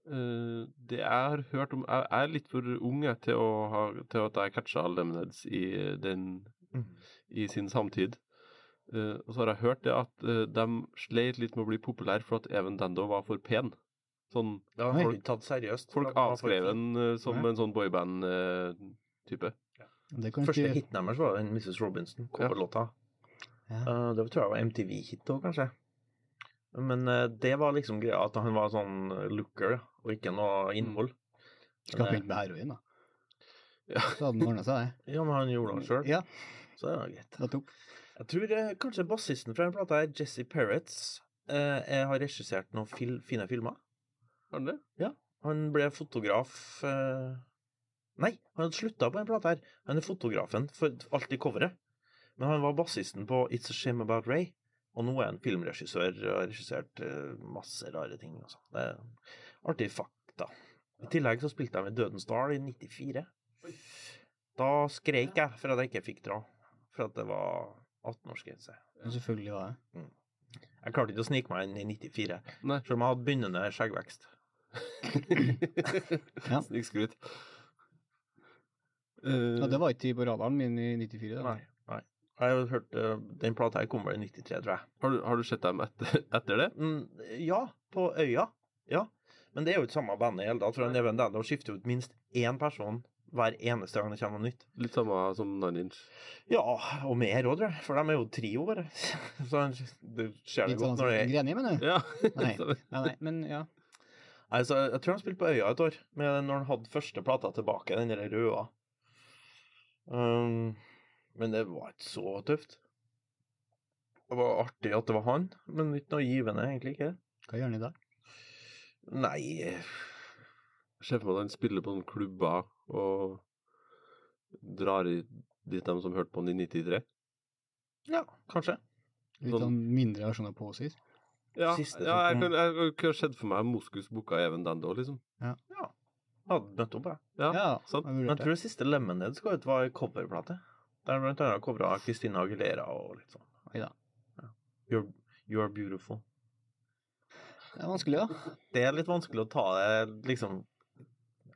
Eh, det jeg har hørt om Jeg er litt for ung til, å ha, til at jeg catcha Lemonheads i, den, Mm. i sin samtid. Uh, og så har jeg hørt det at uh, de sleit litt med å bli populære for at Even Dando var for pen. Sånn, ja folk tatt seriøst. folk avskrev den eh, som Ja. en sånn boyband-type. Ja. Første ikke- hiten deres var den Mrs. Robinson, coverlåta. Ja. Eh, det tror jeg var MTV-hit òg, kanskje. Men eh, det var liksom greia at han var sånn looker, og ikke noe innhold. Skal Men, begynne med heroin, da. Ja. Så hadde den ordna seg, det. eh, ja, men han gjorde det sjøl, Ja, så det var greit. det topp. Jeg tror eh, kanskje bassisten fra den plata, her, Jesse Peretz, eh, jeg har regissert noen fil fine filmer. Har han det? Ja. Han ble fotograf eh, Nei, han hadde slutta på den plata her. Han er fotografen for alt i coveret. Men han var bassisten på It's a Shame About Ray. Og nå er han filmregissør og har regissert eh, masse rare ting. Altså. Det er artig fakta. I tillegg så spilte jeg med Dødens Dal i 94. Da skreik jeg for at jeg ikke fikk dra. For at det var 18-årsgrense. Men selvfølgelig var det. Jeg klarte ikke å snike meg inn i 94, Nei. selv om jeg hadde begynnende skjeggvekst. Ja. Snikskrut. Uh, Ja, det var ikke på radaren min i 94. Da. Nei. nei. Jeg har hørt uh, Den plata her kom vel i 93, tror jeg. har, du, har du sett dem etter, etter det? Mm, ja, på Øya. Ja. Men det er jo ikke samme bandet i hele tatt. For han Even Dando skifter ut minst én person hver eneste gang det kommer noe nytt. Litt samme som Nine Inch. Ja, og mer òg, tror jeg. For de er jo trio, bare. Så det ser det Litt godt sånn når det er Greni, mener du? Ja. Nei. Nei, nei, men ja. Altså, jeg tror han spilte på Øya et år, med når han hadde første plata tilbake, den der røde. Um, men det var ikke så tøft. Det var artig at det var han, men ikke noe givende, egentlig ikke. Hva gjør han i dag? Nei Jeg ser for meg at han spiller på noen klubber og drar i dit de som hørte på han i 93. Ja, kanskje. Litt Sånn- sånn mindre versjoner av Posies? Ja, Siste ja jeg, kan, jeg kunne sett for meg Moskus booka Even Dando, liksom. Ja. ja. nettopp, jeg. Ja, Ja, sant. jeg Men jeg tror det siste Lemonhead skal ut var ei coverplate. Der blant annet covra Christina Aguilera og litt sånn. Ja. You're, you're beautiful. Det er vanskelig, da. Det er litt vanskelig å ta det liksom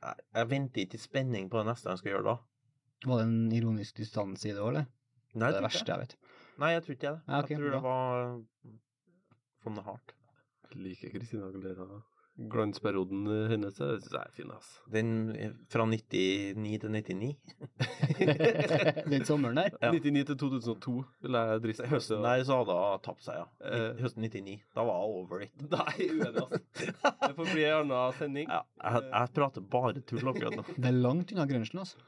Jeg, venter ikke i spenning på det neste jeg skal gjøre da. Var det en ironisk distanse i det òg, eller? Nei, Det er det verste jeg vet. Nei, jeg tror ikke det. Ja, okay, jeg tror det bra. var from the heart. Liker Kristina Aguilera. Glansperioden hennes det synes jeg er fin, ass. Den eh, fra 99 til 99. Den sommeren der. Ja. 99 til 2002 vil jeg driste meg Høsten der så hadde hun tapt seg, ja. Eh. Høsten 99. Da var hun over it. Nei, uenig, ass. Det får bli en annen sending. Ja, jeg, jeg prater bare tull akkurat nå. Det er langt unna grunchen, altså.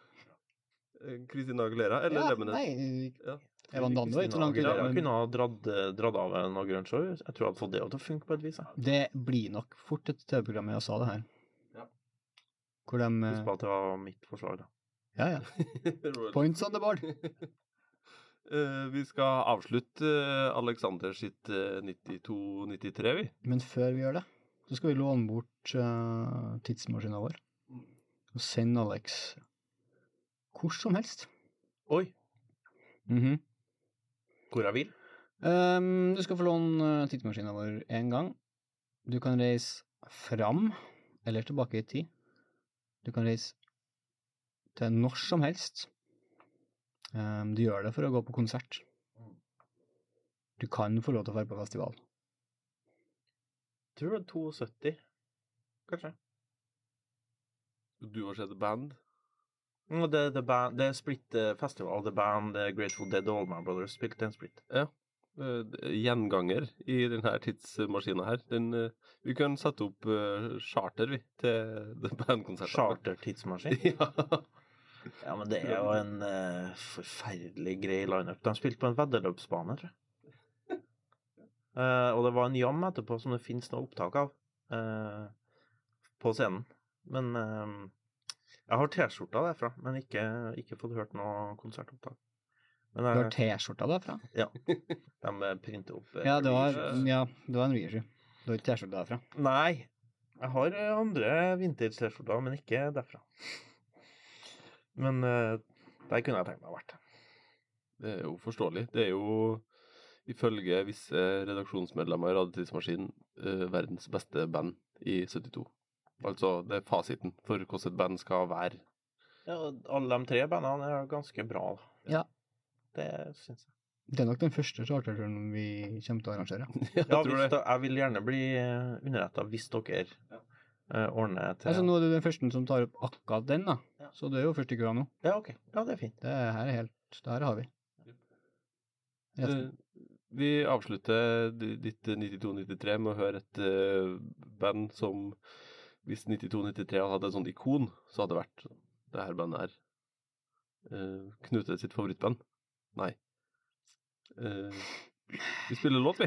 Eh, Kristina Aguilera eller Ja, Lemonhead? nei, Ja. Evan Dando er ikke så langt men kunne ha dratt, dratt av en grønt show. Jeg tror jeg hadde fått det til å funke på et vis. jeg. Det blir nok fort et TV-program i USA, det her. Ja. Hvor de Husk eh, på at det var mitt forslag, da. Ja, ja. Points on the board. Uh, vi skal avslutte eh, Alexander sitt eh, 92-93, vi. Men før vi gjør det, så skal vi låne bort uh, tidsmaskina vår og sende Alex hvor som helst. Oi, Mhm. Hvor jeg vil. Um, du skal få låne tittemaskinen tidsmaskinen vår én gang. Du kan reise fram eller tilbake i tid. Du kan reise til når som helst. Um, du gjør det for å gå på konsert. Du kan få lov til å være på festival. Tror det er 72, kanskje. Du har sett band. Og Det, det, band, det er Split eh, Festival, The Band, The Grateful Dead og Allman Brothers spilte en split. Eh, Gjenganger i denne tidsmaskinen her. Den, eh, vi kan sette opp eh, charter, vi, til den bandkonserten. Charter-tidsmaskin. ja. Ja, men det er jo en uh, forferdelig grei lineup. De spilte på en veddeløpsbane, tror jeg. Eh, og det var en jam etterpå som det finnes noe opptak av eh, på scenen. Men eh, jeg har T-skjorta derfra, men ikke, ikke fått hørt noe konsertopptak. Men Du har T-skjorta derfra? Ja. de printer opp eh, Ja, det var, ja, det var en reissue. Du har ikke T-skjorte derfra? Nei. Jeg har eh, andre vintage-T-skjorter, men ikke derfra. Men eh, der kunne jeg tenkt meg å vært. Det er jo forståelig. Det er jo ifølge visse redaksjonsmedlemmer i Radiotidmaskinen eh, verdens beste band i 72. Altså, det er fasiten for hvordan et band skal være. Ja, alle de tre bandene er ganske bra. da. Ja. Det syns jeg. Det er nok den første charterturen vi kommer til å arrangere. Jeg Ja, tror da, jeg vil gjerne bli underretta hvis dere eh, ordner til Altså, nå er du den første som tar opp akkurat den, da. Ja. Så du er jo først i køa nå. Ja, OK. Ja, det er fint. Det her er helt Det her har vi. Resten. Eh, Vi avslutter ditt 92-93 med å høre et uh, band som Hvis 92-93 hadde et sånt ikon, så hadde det vært det her bandet her. Uh, Knute sitt favorittband. Nei. Uh, vi spiller låt, vi.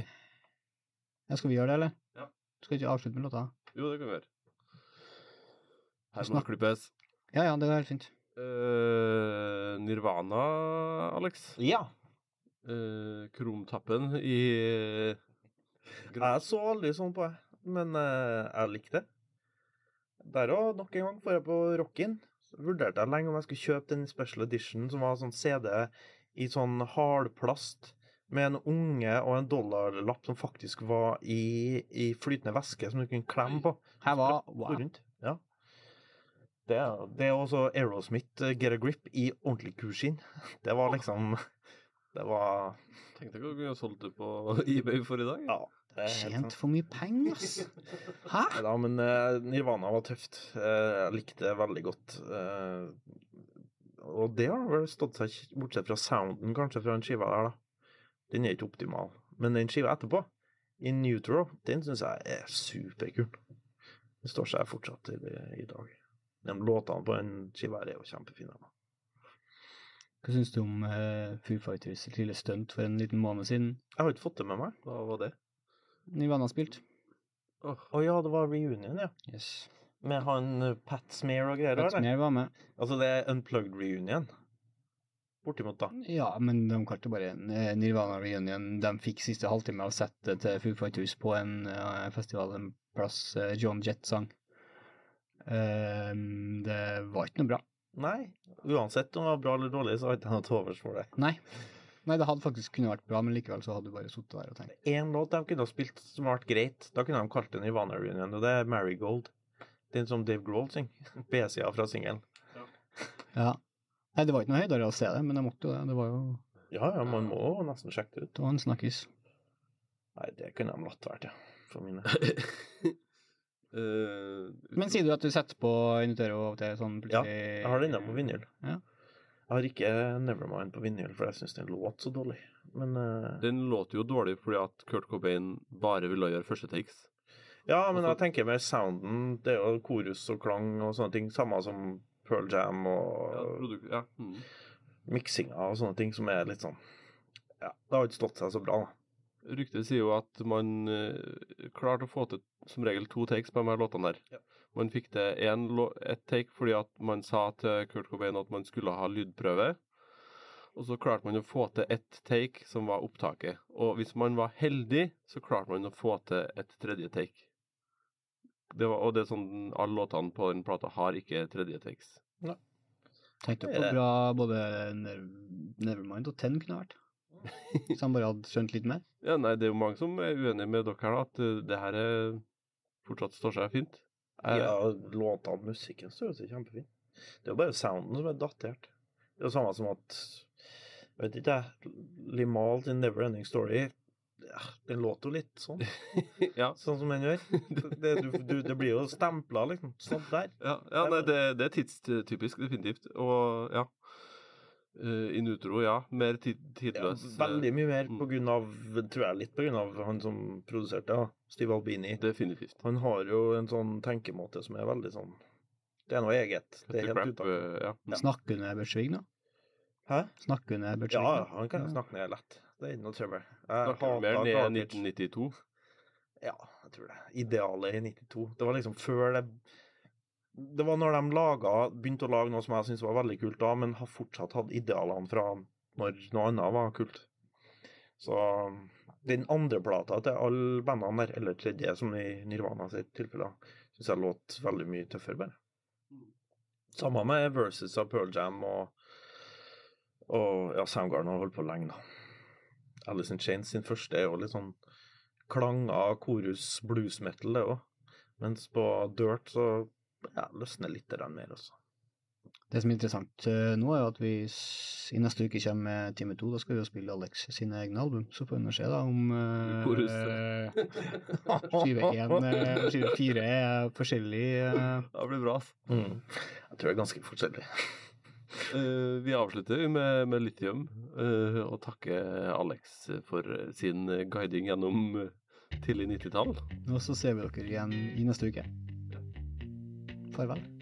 Ja, skal vi gjøre det, eller? Ja. Skal vi ikke avslutte med låta? Jo, det kan vi gjøre. Her må det klippes. Ja, ja, det er helt fint. Uh, Nirvana, Alex. Ja. Uh, krumtappen i Jeg så aldri sånn på jeg. men uh, jeg likte det. Der òg, nok en gang, får jeg på Rockin. Vurderte jeg lenge om jeg skulle kjøpe den special edition som var sånn CD i sånn hardplast med en unge og en dollarlapp som faktisk var i, i flytende væske som du kunne klemme på. Her var Wow. rundt. Ja. Det, det er også Aerosmith eh, Get a Grip i ordentlig kuskinn. Det var liksom Det var Tenkte ikke å kunne solgt det på eBay for i dag. Ja. Tjent for mye penger, ass! Hæ? Ja, men uh, Nirvana var tøft. Uh, jeg likte det veldig godt. Uh, og det har vel stått seg, bortsett fra sounden kanskje fra den skiva der, da. Den er ikke optimal. Men den skiva etterpå, In Neutro, den syns jeg er superkul. Den står seg fortsatt i, i dag. De låtene på den skiva er jo kjempefine. da. Hva syns du om uh, Foo Fighters lille stunt for en liten måned siden? Jeg har ikke fått det med meg. Hva var det? Nirvana spilt? Å ja, det var reunion, ja. Yes. Med han eh, Pat Smear og greier. Pat? Smear var med. Altså det er unplugged reunion. Bortimot, da. Ja, men de kalte bare en Nirvana reunion. De fikk siste halvtime av settet til Foo Fighters på en uh, festival en plass uh, John Jett sang. Uh, det var ikke noe bra. Nei. Uansett om det var bra eller dårlig, så har jeg ikke noe til overs for det. Nei. Nei, det hadde faktisk kunne vært bra, men likevel så hadde du bare sittet der og tenkt. Én låt de kunne ha spilt som hadde vært greit, da kunne de kalt det Nirvana Reunion, og det er Marigold. Den som Dave Grohl synger. B-sida fra singelen. Ja. Nei, det var ikke noe høydere å se det, men jeg måtte jo det. Det var jo Ja, ja, man må jo nesten sjekke det ut. det var en snakkis. Nei, det kunne de latt være, ja. For mine. uh, Men sier du at du setter på Inutero av og til sånn plutselig? Ja, Jeg har den inne på vinyl. Ja. Jeg har ikke Nevermind på vinyl, for jeg syns den låt så dårlig. Men uh... Den låter jo dårlig fordi at Kurt Cobain bare ville gjøre første takes. Ja, men jeg tenker mer sounden. Det er jo korus og klang og sånne ting. Samme som Pearl Jam Ja, og produk- ja. Mm. miksinga og sånne ting som er litt sånn Ja, det har ikke stått seg så bra, da. Ryktet sier jo at man eh, klarte å få til som regel to takes på de her låtene der. Ja. Man fikk til ett take fordi at man sa til Kurt Cobain at man skulle ha lydprøve. Og så klarte man å få til ett take, som var opptaket. Og hvis man var heldig, så klarte man å få til et tredje take. Det var, og det er sånn, alle låtene på den plata har ikke tredje takes. Tenk deg Det er hvor bra både Nevermind og Ten kunne vært. Hvis han bare hadde skjønt litt mer. Ja, nei, det er jo mange som er uenige med dere her, da, at uh, det her er fortsatt står seg fint. Jeg- Ja, låtene, musikken står jo kjempefint. Det er jo bare sounden som er datert. Det er jo samme som at Vet ikke jeg. Limal til Never Ending Story ja, Den låter jo litt sånn. ja, Sånn som den gjør. Det, du, du, det blir jo stempla, liksom. Sånn der. ja, ja nei, det, det er tidstypisk, definitivt. Og ja. Uh, in utro, ja. Mer tid, Ja, tidløs. eh, veldig mye mer mm. på grunn av Tror jeg litt på grunn av han som produserte, ja, Steve Albini. Definitivt. Han har jo en sånn tenkemåte som er veldig sånn Det er noe eget. Det er helt crap, uh, ja. Ja. Snakker du Ebert Sving, da? Hæ? Snakker du med Ja, Sving? Ja, han kan jeg snakke ned lett. Det er ikke noe trøbbel. Snakker mer med ned i 1992. Ja, jeg tror det. Idealet i 92. Det var liksom før det Det var når de laga, begynte å lage noe som jeg syntes var veldig kult da, men har fortsatt hatt idealene fra når noe annet var kult. Så den andre plata til alle bandene der, eller tredje, som i Nirvana sitt tilfelle, syns jeg låt veldig mye tøffere, bare. Samme med Versus av Pearl Jam og, og ja, Soundgarden har holdt på lenge, da. Alice in Chains sin første er jo litt sånn klanger, korus, blues metal, det òg. Mens på Dirt så ja, løsner litt mer, også. Det som er interessant eh, nå, er at vi i neste uke kommer med time to. Da skal vi jo spille Alex sine egne album. Så får vi nå se da om eh, skive én og skive fire er forskjellig. Uh. Det blir bra. Mm. Jeg tror det er ganske forskjellig. uh, vi avslutter med, med Lithium uh, og takker Alex for sin guiding gjennom tidlig 90-tall. Og så ser vi dere igjen i neste uke. Farvel.